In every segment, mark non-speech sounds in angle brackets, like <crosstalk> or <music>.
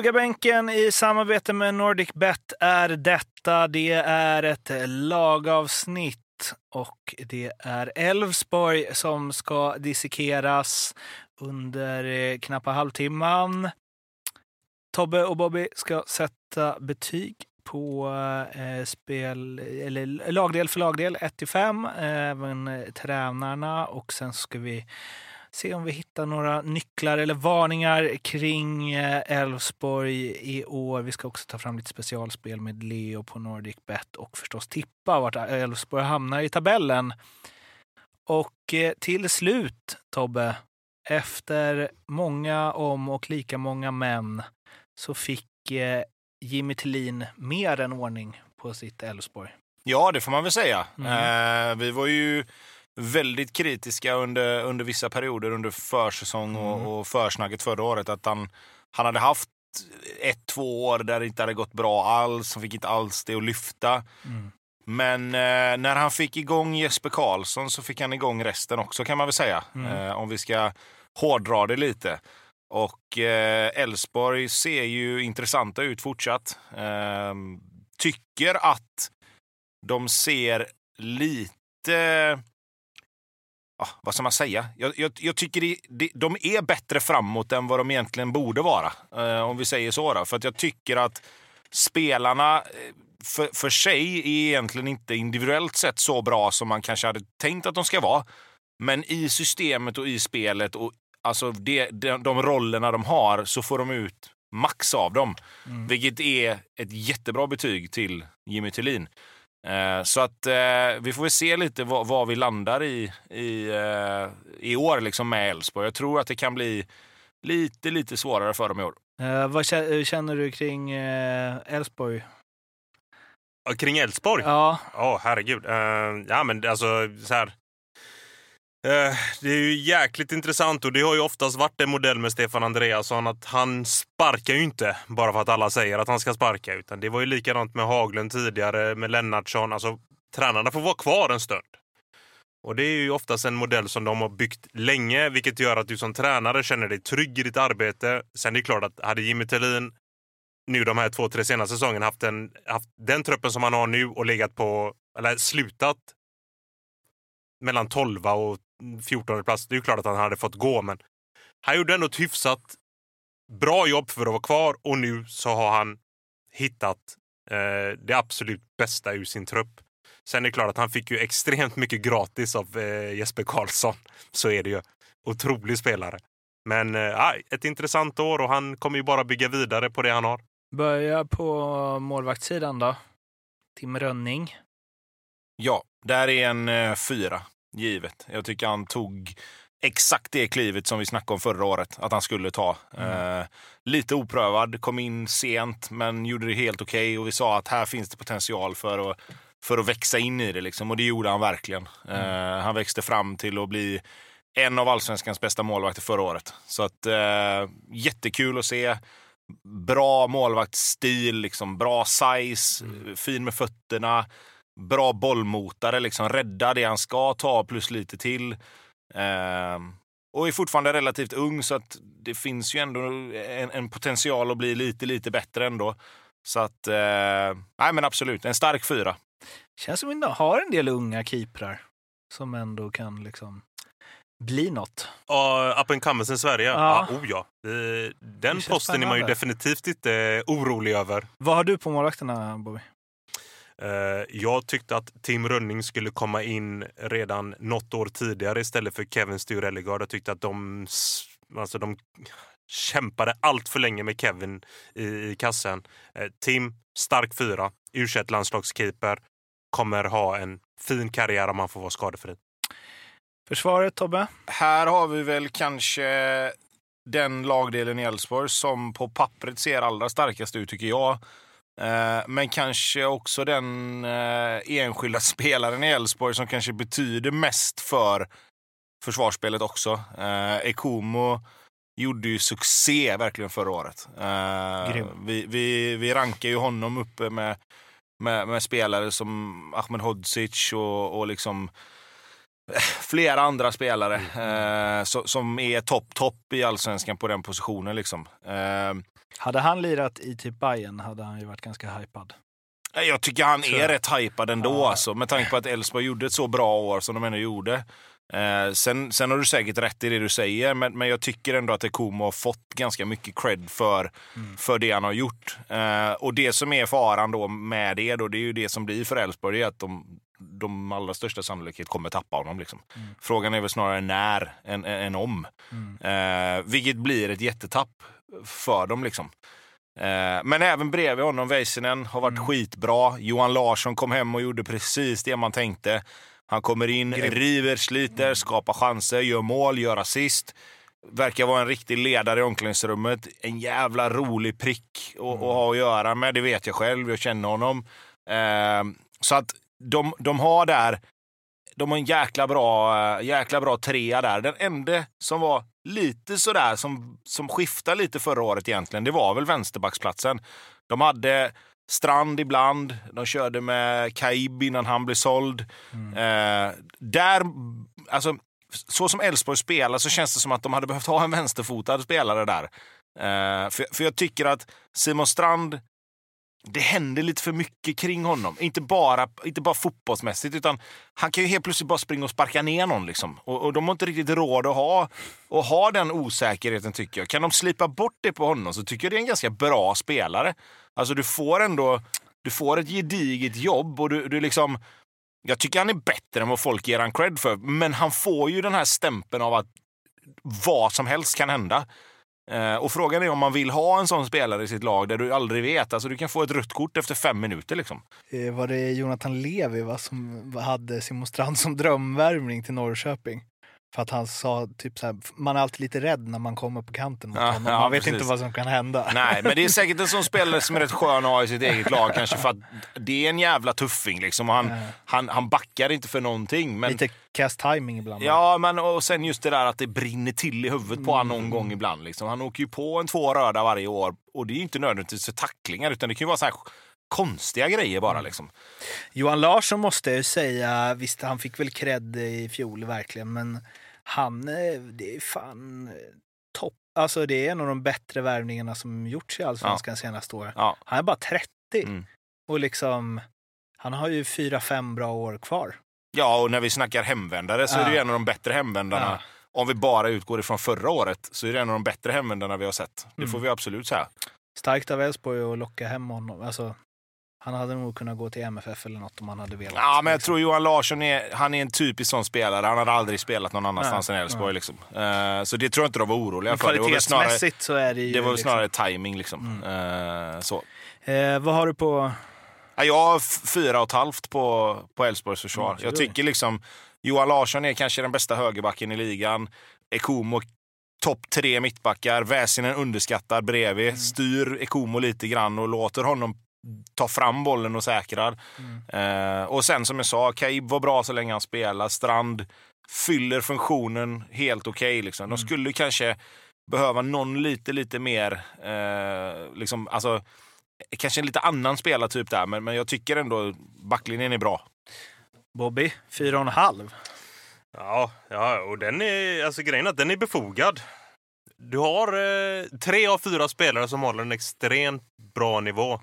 Ljugarbänken i samarbete med NordicBet är detta. Det är ett lagavsnitt och det är Elfsborg som ska dissekeras under eh, knappa halvtimman. Tobbe och Bobby ska sätta betyg på eh, spel, eller lagdel för lagdel, 1 till 5, eh, även eh, tränarna. Och sen ska vi se om vi hittar några nycklar eller varningar kring eh, Elfsborg i år. Vi ska också ta fram lite specialspel med Leo på Nordic Bet och förstås tippa vart Elfsborg hamnar i tabellen. Och eh, till slut, Tobbe, efter många om och lika många män så fick eh, Jimmy Tillin mer än ordning på sitt Elfsborg. Ja, det får man väl säga. Mm. Eh, vi var ju väldigt kritiska under, under vissa perioder under försäsong och, mm. och försnacket förra året. Att han, han hade haft ett, två år där det inte hade gått bra alls. Han fick inte alls det att lyfta. Mm. Men eh, när han fick igång Jesper Karlsson så fick han igång resten också kan man väl säga. Mm. Eh, om vi ska hårdra det lite. Och eh, Elfsborg ser ju intressanta ut fortsatt. Eh, tycker att de ser lite ah, vad ska man säga? Jag, jag, jag tycker det, det, de är bättre framåt än vad de egentligen borde vara. Eh, om vi säger så. Då. För att jag tycker att spelarna eh, för, för sig är egentligen inte individuellt sett så bra som man kanske hade tänkt att de ska vara. Men i systemet och i spelet och alltså det, de, de rollerna de har så får de ut max av dem. Mm. Vilket är ett jättebra betyg till Jimmy Tillin. Eh, så att eh, vi får väl se lite var, var vi landar i, i, eh, i år liksom med Elfsborg. Jag tror att det kan bli lite, lite svårare för dem i år. Eh, vad känner du kring Elfsborg? Eh, kring Elfsborg? Ja. Ja, oh, herregud. Ja, men alltså så här. Eh, det är ju jäkligt intressant och det har ju oftast varit en modell med Stefan Andreasson att han sparkar ju inte bara för att alla säger att han ska sparka. Utan det var ju likadant med Haglund tidigare, med Lennartsson. Alltså, tränarna får vara kvar en stund. Och det är ju oftast en modell som de har byggt länge, vilket gör att du som tränare känner dig trygg i ditt arbete. Sen är det klart att hade Jimmy Tillin nu de här två, tre senaste säsongerna haft, en, haft den truppen som han har nu och legat på, eller slutat mellan 12 och 14 plats. Det är ju klart att han hade fått gå, men han gjorde ändå ett hyfsat bra jobb för att vara kvar och nu så har han hittat eh, det absolut bästa ur sin trupp. Sen är det klart att han fick ju extremt mycket gratis av eh, Jesper Karlsson. <laughs> Så är det ju. Otrolig spelare. Men eh, ett intressant år och han kommer ju bara bygga vidare på det han har. Börja på målvaktssidan då. Tim Rönning. Ja, där är en eh, fyra, givet. Jag tycker han tog exakt det klivet som vi snackade om förra året att han skulle ta. Mm. Eh, lite oprövad, kom in sent men gjorde det helt okej okay. och vi sa att här finns det potential för att, för att växa in i det liksom. och det gjorde han verkligen. Mm. Eh, han växte fram till att bli en av allsvenskans bästa målvakter förra året. Så att eh, jättekul att se bra målvaktsstil, liksom, bra size, mm. fin med fötterna, bra bollmotare, liksom, rädda det han ska ta plus lite till. Eh, och är fortfarande relativt ung så att det finns ju ändå en, en potential att bli lite, lite bättre ändå. Så att, eh, nej men absolut, en stark fyra. Känns som att vi har en del unga keeprar som ändå kan liksom bli något. Uh, up and comers i Sverige? Ja. Uh, oh ja. Uh, den posten spännande. är man ju definitivt inte orolig över. Vad har du på målvakterna, Bobby? Uh, jag tyckte att Tim Rönning skulle komma in redan något år tidigare istället för Kevin Sture-Ellegard. Jag tyckte att de, alltså de kämpade allt för länge med Kevin i, i kassen. Uh, Tim, stark fyra, u landslagskeeper kommer ha en fin karriär om han får vara skadefri. Försvaret, Tobbe? Här har vi väl kanske den lagdelen i Elfsborg som på pappret ser allra starkast ut, tycker jag. Eh, men kanske också den eh, enskilda <laughs> spelaren i Elfsborg som kanske betyder mest för försvarsspelet också. Eh, Ekomo gjorde ju succé verkligen förra året. Vi, vi, vi rankar ju honom uppe med, med, med spelare som Ahmed Hodzic och, och liksom flera andra spelare eh, so, som är topp, topp i allsvenskan på den positionen. Liksom. Eh, Hade han lirat i typ Bayern hade han ju varit ganska hypad. jag tycker han är rätt hypad ändå, Ja. alltså, med tanke på att Elfsborg gjorde ett så bra år som de ändå gjorde. Eh, sen, sen har du säkert rätt i det du säger, men, men jag tycker ändå att Ekomo har fått ganska mycket cred för, för det han har gjort. Eh, och det som är faran då med det, då, det är ju det som blir för Elfsborg, det är att de, de allra största sannolikhet kommer tappa honom. Liksom. Frågan är väl snarare när än, än, om. Eh, vilket blir ett jättetapp för dem. Liksom. Eh, men även bredvid honom, Väisänen har varit skitbra. Johan Larsson kom hem och gjorde precis det man tänkte. Han kommer in, river, sliter, skapar chanser, gör mål, gör assist. Verkar vara en riktig ledare i omklädningsrummet. En jävla rolig prick att, att ha att göra med, det vet jag själv. Jag känner honom. Eh, så att de, de har där de har en jäkla bra, eh, jäkla bra trea där. Den enda som var lite sådär, som, som skiftade lite förra året egentligen, det var väl vänsterbacksplatsen. De hade Strand ibland, de körde med Kaib innan han blev såld. Eh, där, alltså, så som Elfsborg spelar så känns det som att de hade behövt ha en vänsterfotad spelare där. Eh, för, för jag tycker att Simon Strand, det händer lite för mycket kring honom. Inte bara, inte bara fotbollsmässigt, utan han kan ju helt plötsligt bara springa och sparka ner någon. Liksom. Och, och de har inte riktigt råd att ha, att ha den osäkerheten, tycker jag. Kan de slipa bort det på honom så tycker jag det är en ganska bra spelare. Alltså, du får ändå du får ett gediget jobb och du, du liksom... Jag tycker han är bättre än vad folk ger han cred för, men han får ju den här stämpeln av att vad som helst kan hända. Eh, och frågan är om man vill ha en sån spelare i sitt lag där du aldrig vet. Alltså du kan få ett rött kort efter fem minuter. Liksom. Eh, var det Jonathan Levi va, som hade Simon Strand som drömvärvning till Norrköping? För att han sa typ så här, man är alltid lite rädd när man kommer på kanten mot Ja, honom. Man ja, vet precis. inte vad som kan hända. Nej, men det är säkert en sån spelare som är rätt skön att ha i sitt eget lag <laughs> kanske för att det är en jävla tuffing liksom. Och han, Ja. han, han backar inte för någonting. Men, Lite cast timing ibland. Ja, men och sen just det där att det brinner till i huvudet på honom någon gång ibland. Liksom. Han åker ju på en två röda varje år och det är ju inte nödvändigtvis för tacklingar utan det kan ju vara så här konstiga grejer bara. Liksom. Johan Larsson måste jag ju säga, visst han fick väl cred i fjol verkligen, men han, eh, det är fan eh, topp. Alltså det är en av de bättre värvningarna som gjorts i Allsvenskan senaste året. Ja. Han är bara 30 Mm. och liksom, han har ju fyra, fem bra år kvar. Ja, och när vi snackar hemvändare så är det ju Ja. en av de bättre hemvändarna. Om vi bara utgår ifrån förra året så är det en av de bättre hemvändarna vi har sett. Det Mm. får vi absolut säga. Starkt av Elfsborg att locka hem honom. Alltså, han hade nog kunnat gå till MFF eller något om han hade velat. Ja, men jag tror Johan Larsson är, han är en typisk sån spelare. Han hade aldrig spelat någon annanstans Nej, än Elfsborg. Liksom. Eh, så det tror jag inte de var oroliga Men för. Kvalitetsmässigt så är det ju... det var väl liksom- snarare timing liksom. Eh, så. Eh, vad har du på... Ja, jag har fyra och ett halvt på, på Elfsborgs försvar. Mm, jag tycker liksom Johan Larsson är kanske den bästa högerbacken i ligan. Ekomo topp tre mittbackar. Väsinen underskattad bredvid. Mm. Styr Ekomo lite grann och låter honom ta fram bollen och säkrar. Mm. Eh, och sen som jag sa, Kaib var bra så länge han spelar. Strand fyller funktionen helt okej. liksom. Mm. De skulle kanske behöva någon lite, lite mer, eh, liksom, alltså, kanske en lite annan spelartyp där, men, men jag tycker ändå backlinjen är bra. Bobby, fyra och en halv. Ja, ja, och den är, alltså grejen är att den är befogad. Du har eh, tre av fyra spelare som håller en extremt bra nivå.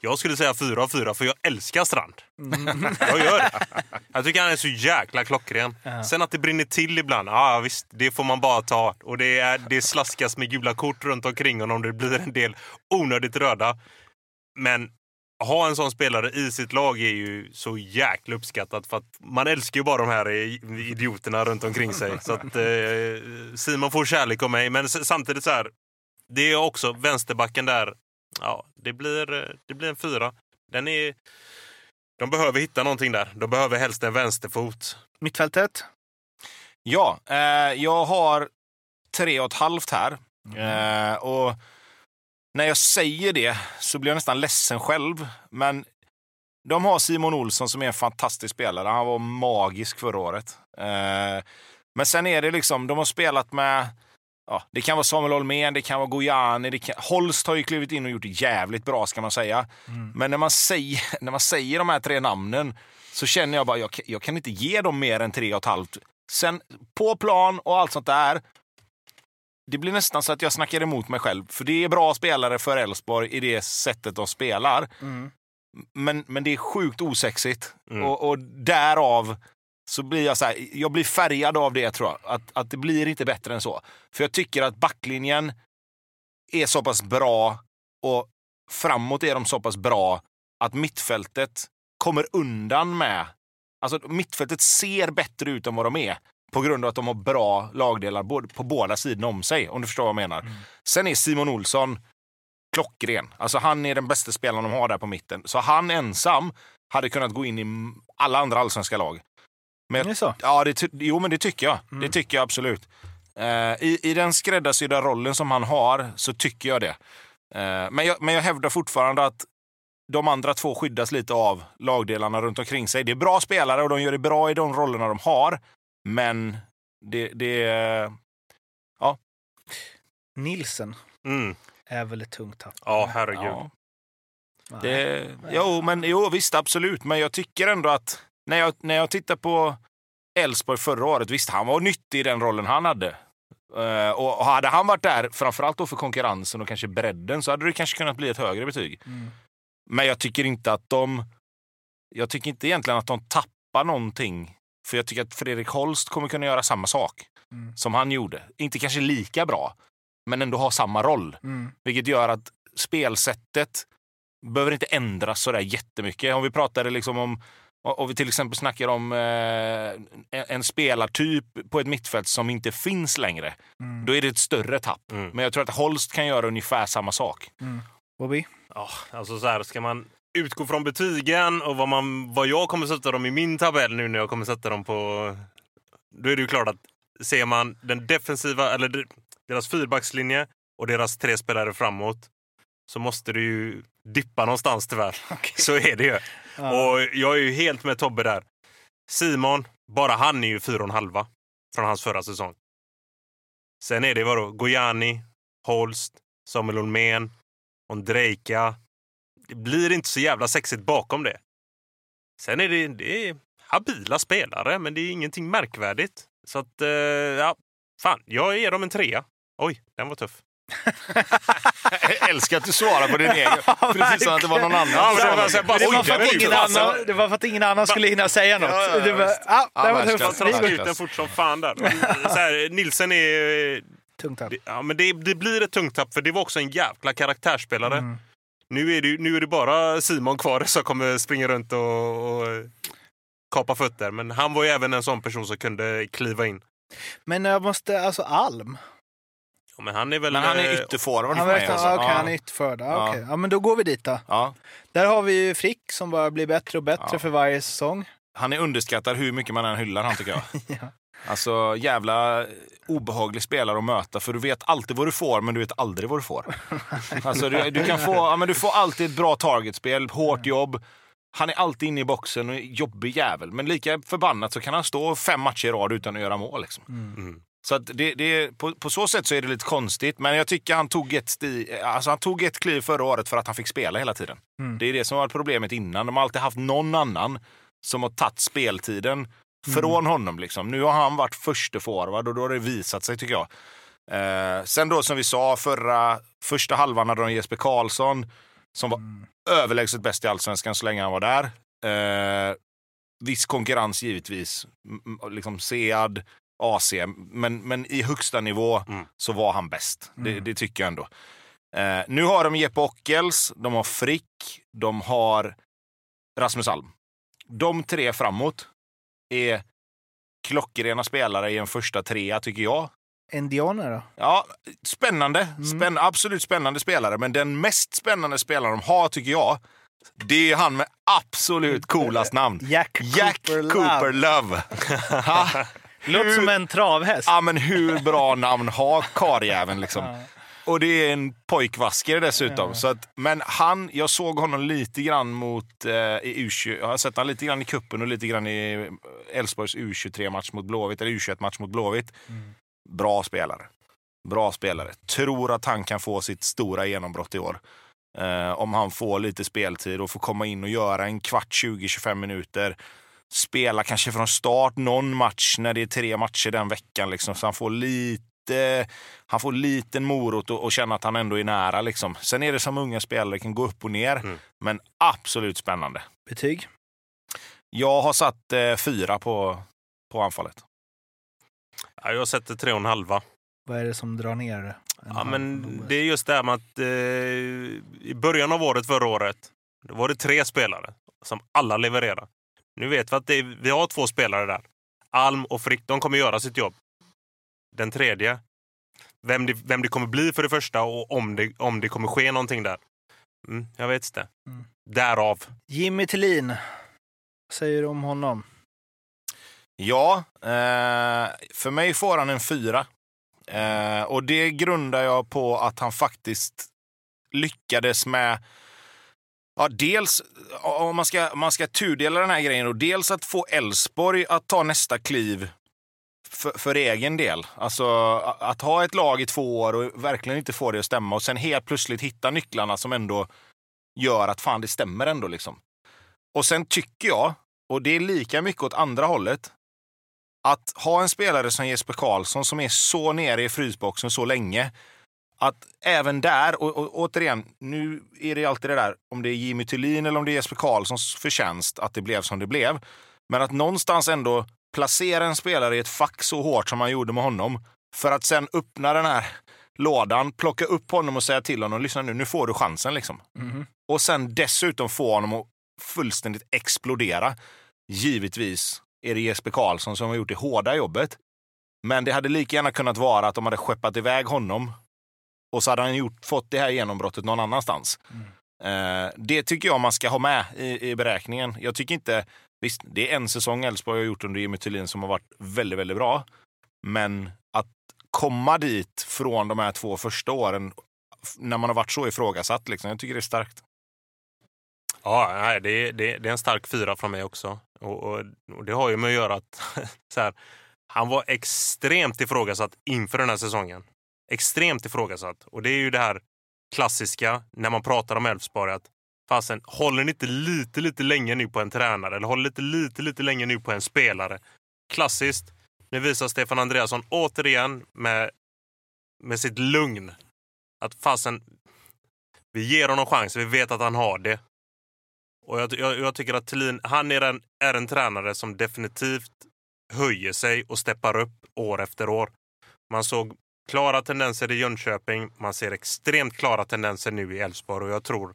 Jag skulle säga fyra av fyra, för jag älskar Strand. <laughs> Jag gör det. Jag tycker han är så jäkla klockren. Ja. Sen att det brinner till ibland, ja visst, det får man bara ta. Och det, är, det slaskas med gula kort runt omkring honom. Det blir en del onödigt röda. Men ha en sån spelare i sitt lag är ju så jäkla uppskattat för man älskar ju bara de här idioterna runt omkring sig. Så att eh, Simon får kärlek av mig, men samtidigt så här. Det är också vänsterbacken där. Ja, det blir, eh, det blir en fyra. Den är... De behöver hitta någonting där. De behöver helst en vänsterfot. Mittfältet? Ja, eh, jag har tre och ett halvt här. Eh, och när jag säger det så blir jag nästan ledsen själv. Men de har Simon Olsson som är en fantastisk spelare. Han var magisk förra året. Eh, men sen är det liksom, de har spelat med ja, det kan vara Samuel Holmén, det kan vara Gojani. Det kan, Holst har ju klivit in och gjort det jävligt bra ska man säga. Men när man, säger, <laughs> när man säger de här tre namnen så känner jag bara jag, jag kan inte ge dem mer än tre och ett halvt. Sen på plan och allt sånt där. Det blir nästan så att jag snackar emot mig själv. För det är bra spelare för Elfsborg i det sättet de spelar. Men, men det är sjukt osexigt. Och, och därav så blir jag så här, jag blir färgad av det tror jag. Att, att det blir inte bättre än så. För jag tycker att backlinjen är så pass bra och framåt är de så pass bra att mittfältet kommer undan med... Alltså mittfältet ser bättre ut än vad de är på grund av att de har bra lagdelar på båda sidorna om sig, om du förstår vad jag menar. Sen är Simon Olsson klockren. Alltså han är den bästa spelaren de har där på mitten. Så han ensam hade kunnat gå in i alla andra allsvenska lag. Men Är det så? Ja, det, jo, men det tycker jag. Det tycker jag absolut. Eh, i, I den skräddarsydda rollen som han har så tycker jag det. Eh, men, jag, men jag hävdar fortfarande att de andra två skyddas lite av lagdelarna runt omkring sig. Det är bra spelare och de gör det bra i de rollerna de har. Men det... det Nilsen Mm. är väl ett tungt tapp? Ja, herregud. ja, det, jo, men, jo, visst absolut. Men jag tycker ändå att när jag, när jag tittar på Elfsborg förra året, visst han var nyttig i den rollen han hade. Eh, och hade han varit där, framförallt då för konkurrensen och kanske bredden, så hade det kanske kunnat bli ett högre betyg. Mm. Men jag tycker inte att de... Jag tycker inte egentligen att de tappar någonting. För jag tycker att Fredrik Holst kommer kunna göra samma sak Mm. som han gjorde. Inte kanske lika bra, men ändå ha samma roll. Mm. Vilket gör att spelsättet behöver inte ändras sådär jättemycket. Om vi pratade liksom om om vi till exempel snackar om eh, en, spelartyp på ett mittfält som inte finns längre, Mm. då är det ett större tapp. Mm. Men jag tror att Holst kan göra ungefär samma sak. Bobby? Ja, alltså så här, ska man utgå från betygen och vad, man, vad jag kommer sätta dem i min tabell nu när jag kommer sätta dem på... Då är det ju klart att ser man den defensiva, eller de- deras fyrbackslinje och deras tre spelare framåt så måste du ju dippa någonstans tyvärr. <laughs> Så är det ju. Ja. Och jag är ju helt med Tobbe där. Simon, bara han är ju fyra och en halva från hans förra säsong. Sen är det vadå? Gojani, Holst, Samuel Holmén, Ondrejka. Det blir inte så jävla sexigt bakom det. Sen är det, det är habila spelare, men det är ingenting märkvärdigt. Så att, eh, ja, fan, jag ger dem en trea. Oj, den var tuff. <laughs> Jag älskar att du svarar på din egen. <laughs> Precis som att det var någon annan. Ja, det var bara- Det var, för att ingen annan, det var för att ingen annan skulle hinna säga något. Ja, ja, ja, det var, ah, Ja, det var tufft. Ut den fort som fan där. <laughs> Så här, Nilsen är... Tungt tapp. det- Ja, men det, det blir ett tungt tapp, för det var också en jävla karaktärsspelare. Mm. Nu, är det, nu är det bara Simon kvar som kommer springa runt och, och kapa fötter. Men han var ju även en sån person som kunde kliva in. Men jag måste, alltså Alm. Ja, men han är väl... Men han är eh, ytterforward Han, för mig. verkar, Alltså. okay, Ja. han är ytterförd. Ja. Ja. okej. ja, men då går vi dit då. Ja. Där har vi ju Frick som bara blir bättre och bättre Ja. för varje säsong. Han är underskattad hur mycket man än hyllar han tycker jag. <laughs> Ja. Alltså jävla obehaglig spelare att möta för du vet alltid vad du får men du vet aldrig vad du får. <laughs> Alltså du, du kan få, ja, men du får alltid ett bra targetspel, hårt jobb. Han är alltid inne i boxen och är jobbig jävel. Men lika förbannat så kan han stå fem matcher i rad utan att göra mål. Liksom. Mm. Så att det, det, på, på så sätt så är det lite konstigt. Men jag tycker han tog ett, sti, alltså han tog ett kliv förra året för att han fick spela hela tiden. Mm. Det är det som var problemet innan. De har alltid haft någon annan som har tagit speltiden från honom. Liksom. Nu har han varit första forward och då har det visat sig tycker jag. Eh, sen då som vi sa, förra, första halvan hade de Jesper Karlsson som var Mm. överlägset bäst i allsvenskan så länge han var där. Eh, viss konkurrens givetvis. Liksom Sead, AC, men, men i högsta nivå Mm. så var han bäst. Det, Mm. det tycker jag ändå. Eh, nu har de Jeppe Ockels, de har Frick, de har Rasmus Alm. De tre framåt är klockrena spelare i en första trea, tycker jag. Indianer då? Ja, spännande. Spänn, absolut spännande spelare. Men den mest spännande spelaren de har, tycker jag, det är han med absolut coolast namn. Jack, Jack Cooper, Cooper Love. Love. <laughs> Låter som en travhäst. ja, men hur bra namn har karljäveln liksom? Och det är en pojkvaskare dessutom. Så att, men han, jag såg honom lite grann mot eh, i U20, jag har sett honom lite grann i kuppen och lite grann i Elfsborgs U23-match mot Blåvitt, eller U21-match mot Blåvitt. Bra spelare. Bra spelare. Tror att han kan få sitt stora genombrott i år. Eh, om han får lite speltid och får komma in och göra en kvart, 20-25 minuter. Spela kanske från start någon match när det är tre matcher den veckan. Liksom, så han får lite han får liten morot och, och känna att han ändå är nära. Liksom. Sen är det som unga spelare, kan gå upp och ner. Mm. Men absolut spännande. Betyg? Jag har satt eh, fyra på, på anfallet. Ja, jag sätter tre och en halva. Vad är det som drar ner det? Ja, men det är just det här med att eh, i början av året förra året då var det tre spelare som alla levererade. Nu vet vi att det är, vi har två spelare där. Alm och Frick, de kommer göra sitt jobb. Den tredje, vem det, vem det kommer bli för det första och om det, om det kommer ske någonting där. Mm, jag vet inte. Mm. Därav. Jimmy Tillin. Vad säger du om honom? Ja, eh, för mig får han en fyra. Eh, och det grundar jag på att han faktiskt lyckades med Ja, dels, om man ska, man ska tudela den här grejen, och dels att få Elfsborg att ta nästa kliv för, för egen del. Alltså att ha ett lag i två år och verkligen inte få det att stämma och sen helt plötsligt hitta nycklarna som ändå gör att fan det stämmer ändå. Liksom. Och sen tycker jag, och det är lika mycket åt andra hållet, att ha en spelare som Jesper Karlsson som är så nere i frysboxen så länge, att även där, och, och återigen, nu är det alltid det där om det är Jimmy Thulin eller om det är Jesper Karlssons förtjänst att det blev som det blev. Men att någonstans ändå placera en spelare i ett fack så hårt som man gjorde med honom för att sen öppna den här lådan, plocka upp honom och säga till honom, lyssna nu, nu får du chansen liksom. Mhm. Och sen dessutom få honom att fullständigt explodera. Givetvis är det Jesper Karlsson som har gjort det hårda jobbet. Men det hade lika gärna kunnat vara att de hade skeppat iväg honom och så hade han gjort, fått det här genombrottet någon annanstans. Eh, det tycker jag man ska ha med i, i beräkningen. Jag tycker inte... Visst, det är en säsong Elfsborg har gjort under Jimmy Thulin som har varit väldigt, väldigt bra. Men att komma dit från de här två första åren när man har varit så ifrågasatt, liksom, jag tycker det är starkt. Ja, nej, det, det, det är en stark fyra från mig också. Och, och, och det har ju med att göra att <laughs> så här, han var extremt ifrågasatt inför den här säsongen. Extremt ifrågasatt. Och det är ju det här klassiska när man pratar om Elfsborg att fasen, håller ni inte lite, lite länge nu på en tränare eller håller lite, lite, lite länge nu på en spelare? Klassiskt. Nu visar Stefan Andreasson återigen med, med sitt lugn att fasen, vi ger honom chans, vi vet att han har det. Och jag, jag, jag tycker att Thelin, han är en, är en tränare som definitivt höjer sig och steppar upp år efter år. Man såg klara tendenser i Jönköping, man ser extremt klara tendenser nu i Elfsborg och jag tror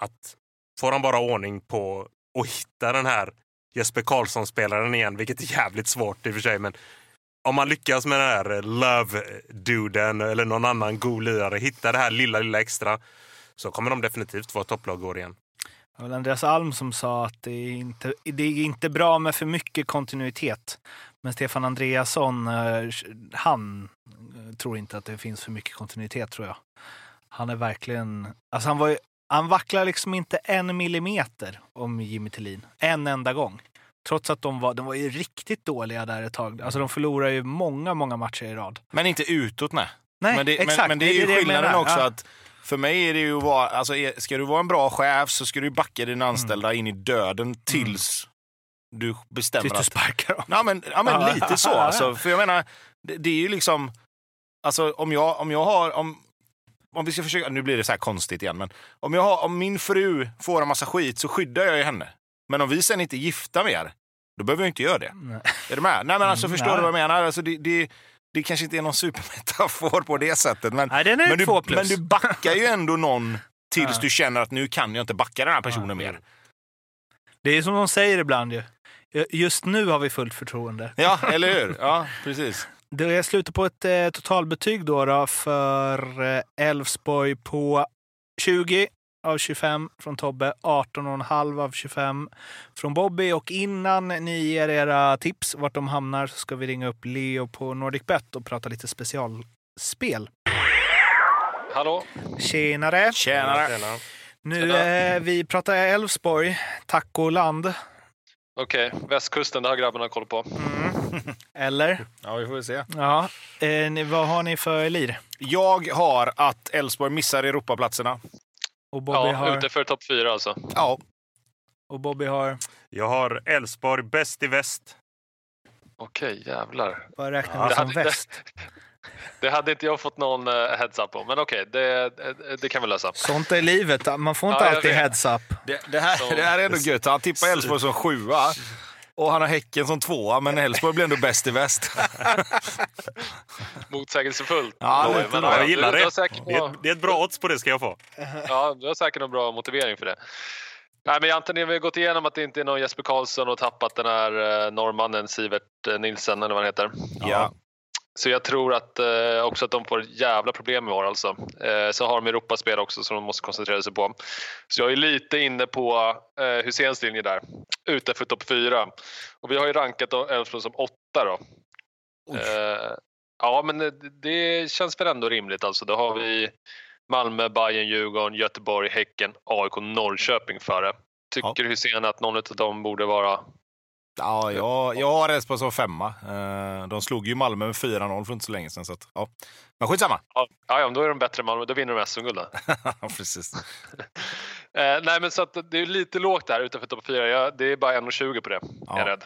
att får han bara ordning på att hitta den här Jesper Karlsson-spelaren igen, vilket är jävligt svårt i och för sig, men om man lyckas med den här Love-duden eller någon annan god lirare, hitta det här lilla, lilla extra, så kommer de definitivt vara topplag i år igen. Det var Andreas Alm som sa att det är, inte, det är inte bra med för mycket kontinuitet. Men Stefan Andreasson, eh, han eh, tror inte att det finns för mycket kontinuitet tror jag. Han är verkligen, alltså han var ju, han vacklar liksom inte en millimeter om Jimmy Tillin. En enda gång. Trots att de var, de var ju riktigt dåliga där ett tag. Alltså de förlorar ju många, många matcher i rad. Men inte utåt, nej. Nej, men, det, exakt. men, men det är ju jag skillnaden menar. också Ja. att för mig är det ju att vara, alltså, är- ska du vara en bra chef så ska du backa dina anställda in i döden tills du bestämmer Tills du sparkar dem. Ja, men, ja, men lite så. Alltså, för jag menar, det, det är ju liksom... Alltså om jag, om jag har... Om, om vi ska försöka... Nu blir det så här konstigt igen, men om, jag har, om min fru får en massa skit så skyddar jag ju henne. Men om vi sen inte är gifta mer, då behöver jag inte göra det. Nej. Är du med? Nej, men alltså, Mm, förstår nej. du vad jag menar? Alltså, det, det, det kanske inte är någon supermetafor på det sättet, men, Nej, den är men, du, men du backar ju ändå någon <laughs> tills du känner att nu kan jag inte backa den här personen mer. Det är som de säger ibland ju. Just nu har vi fullt förtroende. Ja, eller hur? Ja, precis. Det slutar på ett eh, totalbetyg då, då för eh, Elfsborg på 20 av 25 från Tobbe, 18,5 av 25 från Bobby. Och innan ni ger era tips vart de hamnar så ska vi ringa upp Leo på NordicBet och prata lite specialspel. Hallå? Tjenare! Tjenare. Tjena. Nu, eh, vi pratar Elfsborg, tacoland. Okej, västkusten, det har grabbarna koll på. Mm. <laughs> Eller? Ja, vi får väl se. Ja. Eh, ni, vad har ni för lir? Jag har att Elfsborg missar Europaplatserna. Och Bobby, Ja, har, ute för topp fyra alltså. Ja, och Bobby har... Jag har Elfsborg bäst i väst. Okej, jävlar. Vad räknar Ja, vi det som väst? <laughs> Det hade inte jag fått någon uh, heads up om, men okej, det, det, det kan vi lösa. Sånt är livet. Man får inte Ja, alltid vet. heads up. det, det, här, det här är ändå gött. Han tippar Elfsborg som sjua och han har Häcken som tvåa, men Elfsborg blir ändå bäst i väst. <laughs> Motsägelsefullt. Ja, Oj, lite men, Jag gillar du, Du det. säkert Det är, några, det är ett bra odds på det ska jag få. ja, du har säkert någon bra motivering för det. Nej, men har vi gått igenom att det inte är någon Jesper Karlsson och tappat den här eh, norrmannen Sivert eh, Nilsen eller vad han heter. Ja. Så jag tror att eh, också att de får jävla problem i år alltså. Eh, så har de Europaspel också som de måste koncentrera sig på. Så jag är lite inne på eh, Husseins linje där, ute för topp fyra. Och vi har ju rankat Elfsborg som åtta då. Eh, ja, men det, det känns väl ändå rimligt alltså. Då har vi Malmö, Bayern, Djurgården, Göteborg, Häcken, AIK, Norrköping före. Tycker Hussein att någon av dem borde vara Ja, jag, jag har Elfsborg som femma. Eh, De slog ju Malmö med 4-0 för inte så länge sedan. Så att, ja. Men skitsamma. Ja, ja, då är de bättre än Malmö. Då vinner de SM-guld. <laughs> Ja, Precis. <laughs> Eh, nej, men så att det är lite lågt där utanför topp 4. Jag, det är bara 1,20 på det, är jag Ja. rädd.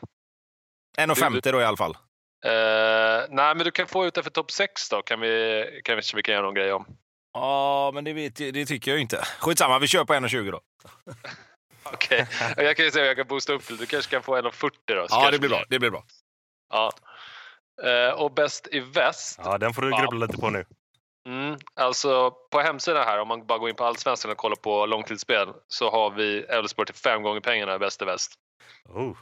1,50 då i alla fall. Eh, nej, men du kan få utanför topp 6 då. Kan vi, kan vi, vi kan göra någon grej om. Ja, men det, vet, det tycker jag ju inte. Skitsamma, vi kör på 1,20 då. <laughs> <laughs> Okej, jag kan ju säga att jag kan boosta upp det. Du kanske kan få 1,40 då. Så Ja, kanske det blir bra. Det blir bra. Ja. Eh, och bäst i väst. Ja, den får du Ja. grubbla lite på nu. Mm, alltså på hemsidan här, om man bara går in på Allsvenskan och kollar på långtidsspel, så har vi Elfsborg till fem gånger pengarna i bäst i väst. Oh.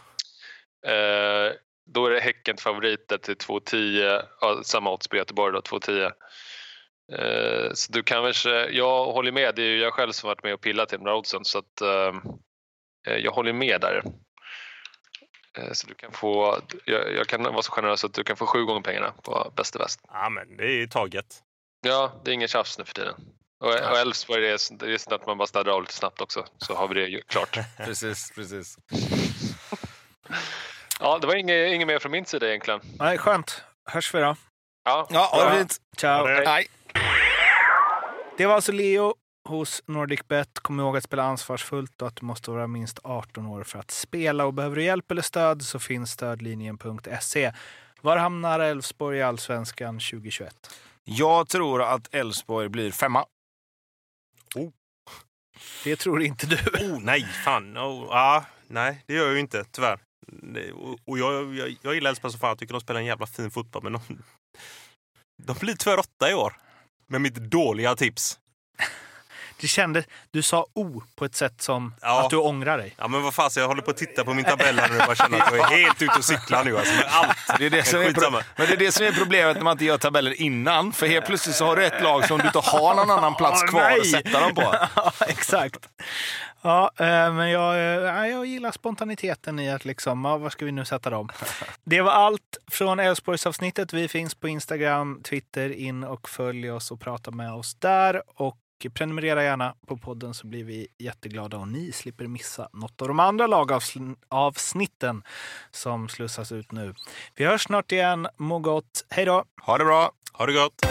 Eh, då är det Häcken favoriter till 2,10. Ja, samma odds på Göteborg då, 2,10. Eh, så du kan väl, jag håller med, det är ju jag själv som varit med och pillat till de där oddsen så att eh, jag håller med där. Eh, så du kan få, jag, jag kan vara så generös att du kan få sju gånger pengarna på bäst i väst. Ja, men det är ju taget. Ja, det är ingen tjafs nu för tiden. Och, och Elfsborg, det är, det är sånt att man bara sladdrar av lite snabbt också, så har vi det ju klart. <laughs> Precis, precis. Ja, det var inget, inget mer från min sida egentligen. Nej, skönt. Hörs vi då. Ja, Ja, ha det fint. Ciao. Det var alltså Leo hos NordicBet. Kom ihåg att spela ansvarsfullt och att du måste vara minst 18 år för att spela. Och behöver du hjälp eller stöd så finns stödlinjen.se. Var hamnar Elfsborg i Allsvenskan 2021? Jag tror att Elfsborg blir femma. Det tror inte du. Oh, nej, fan. Oh, ah, nej, det gör jag ju inte, tyvärr. Och jag, jag, jag gillar Elfsborg så fan. Jag tycker de spelar en jävla fin fotboll. Men de, de blir tyvärr åtta i år. Med mitt dåliga tips. Det kände, du sa O på ett sätt som Ja. att du ångrar dig. Ja, men vad fasen, jag håller på att titta på min tabell här nu och bara känner att jag är helt ute och cyklar nu. Alltså, med allt. Det är det som är pro- men det är det som är problemet när man inte gör tabeller innan. För helt plötsligt så har du ett lag som du inte har någon annan plats kvar nej. att sätta dem på. <laughs> Ja, exakt. Ja, eh, men jag, eh, ja, jag gillar spontaniteten i att liksom, ja, var ska vi nu sätta dem? <laughs> Det var allt från Älvsborgsavsnittet. Vi finns på Instagram, Twitter. In och följ oss och prata med oss där. Och prenumerera gärna på podden så blir vi jätteglada och ni slipper missa något av de andra lagavsnitten som slussas ut nu. Vi hörs snart igen. Må gott. Hej då! Ha det bra. Ha det gott!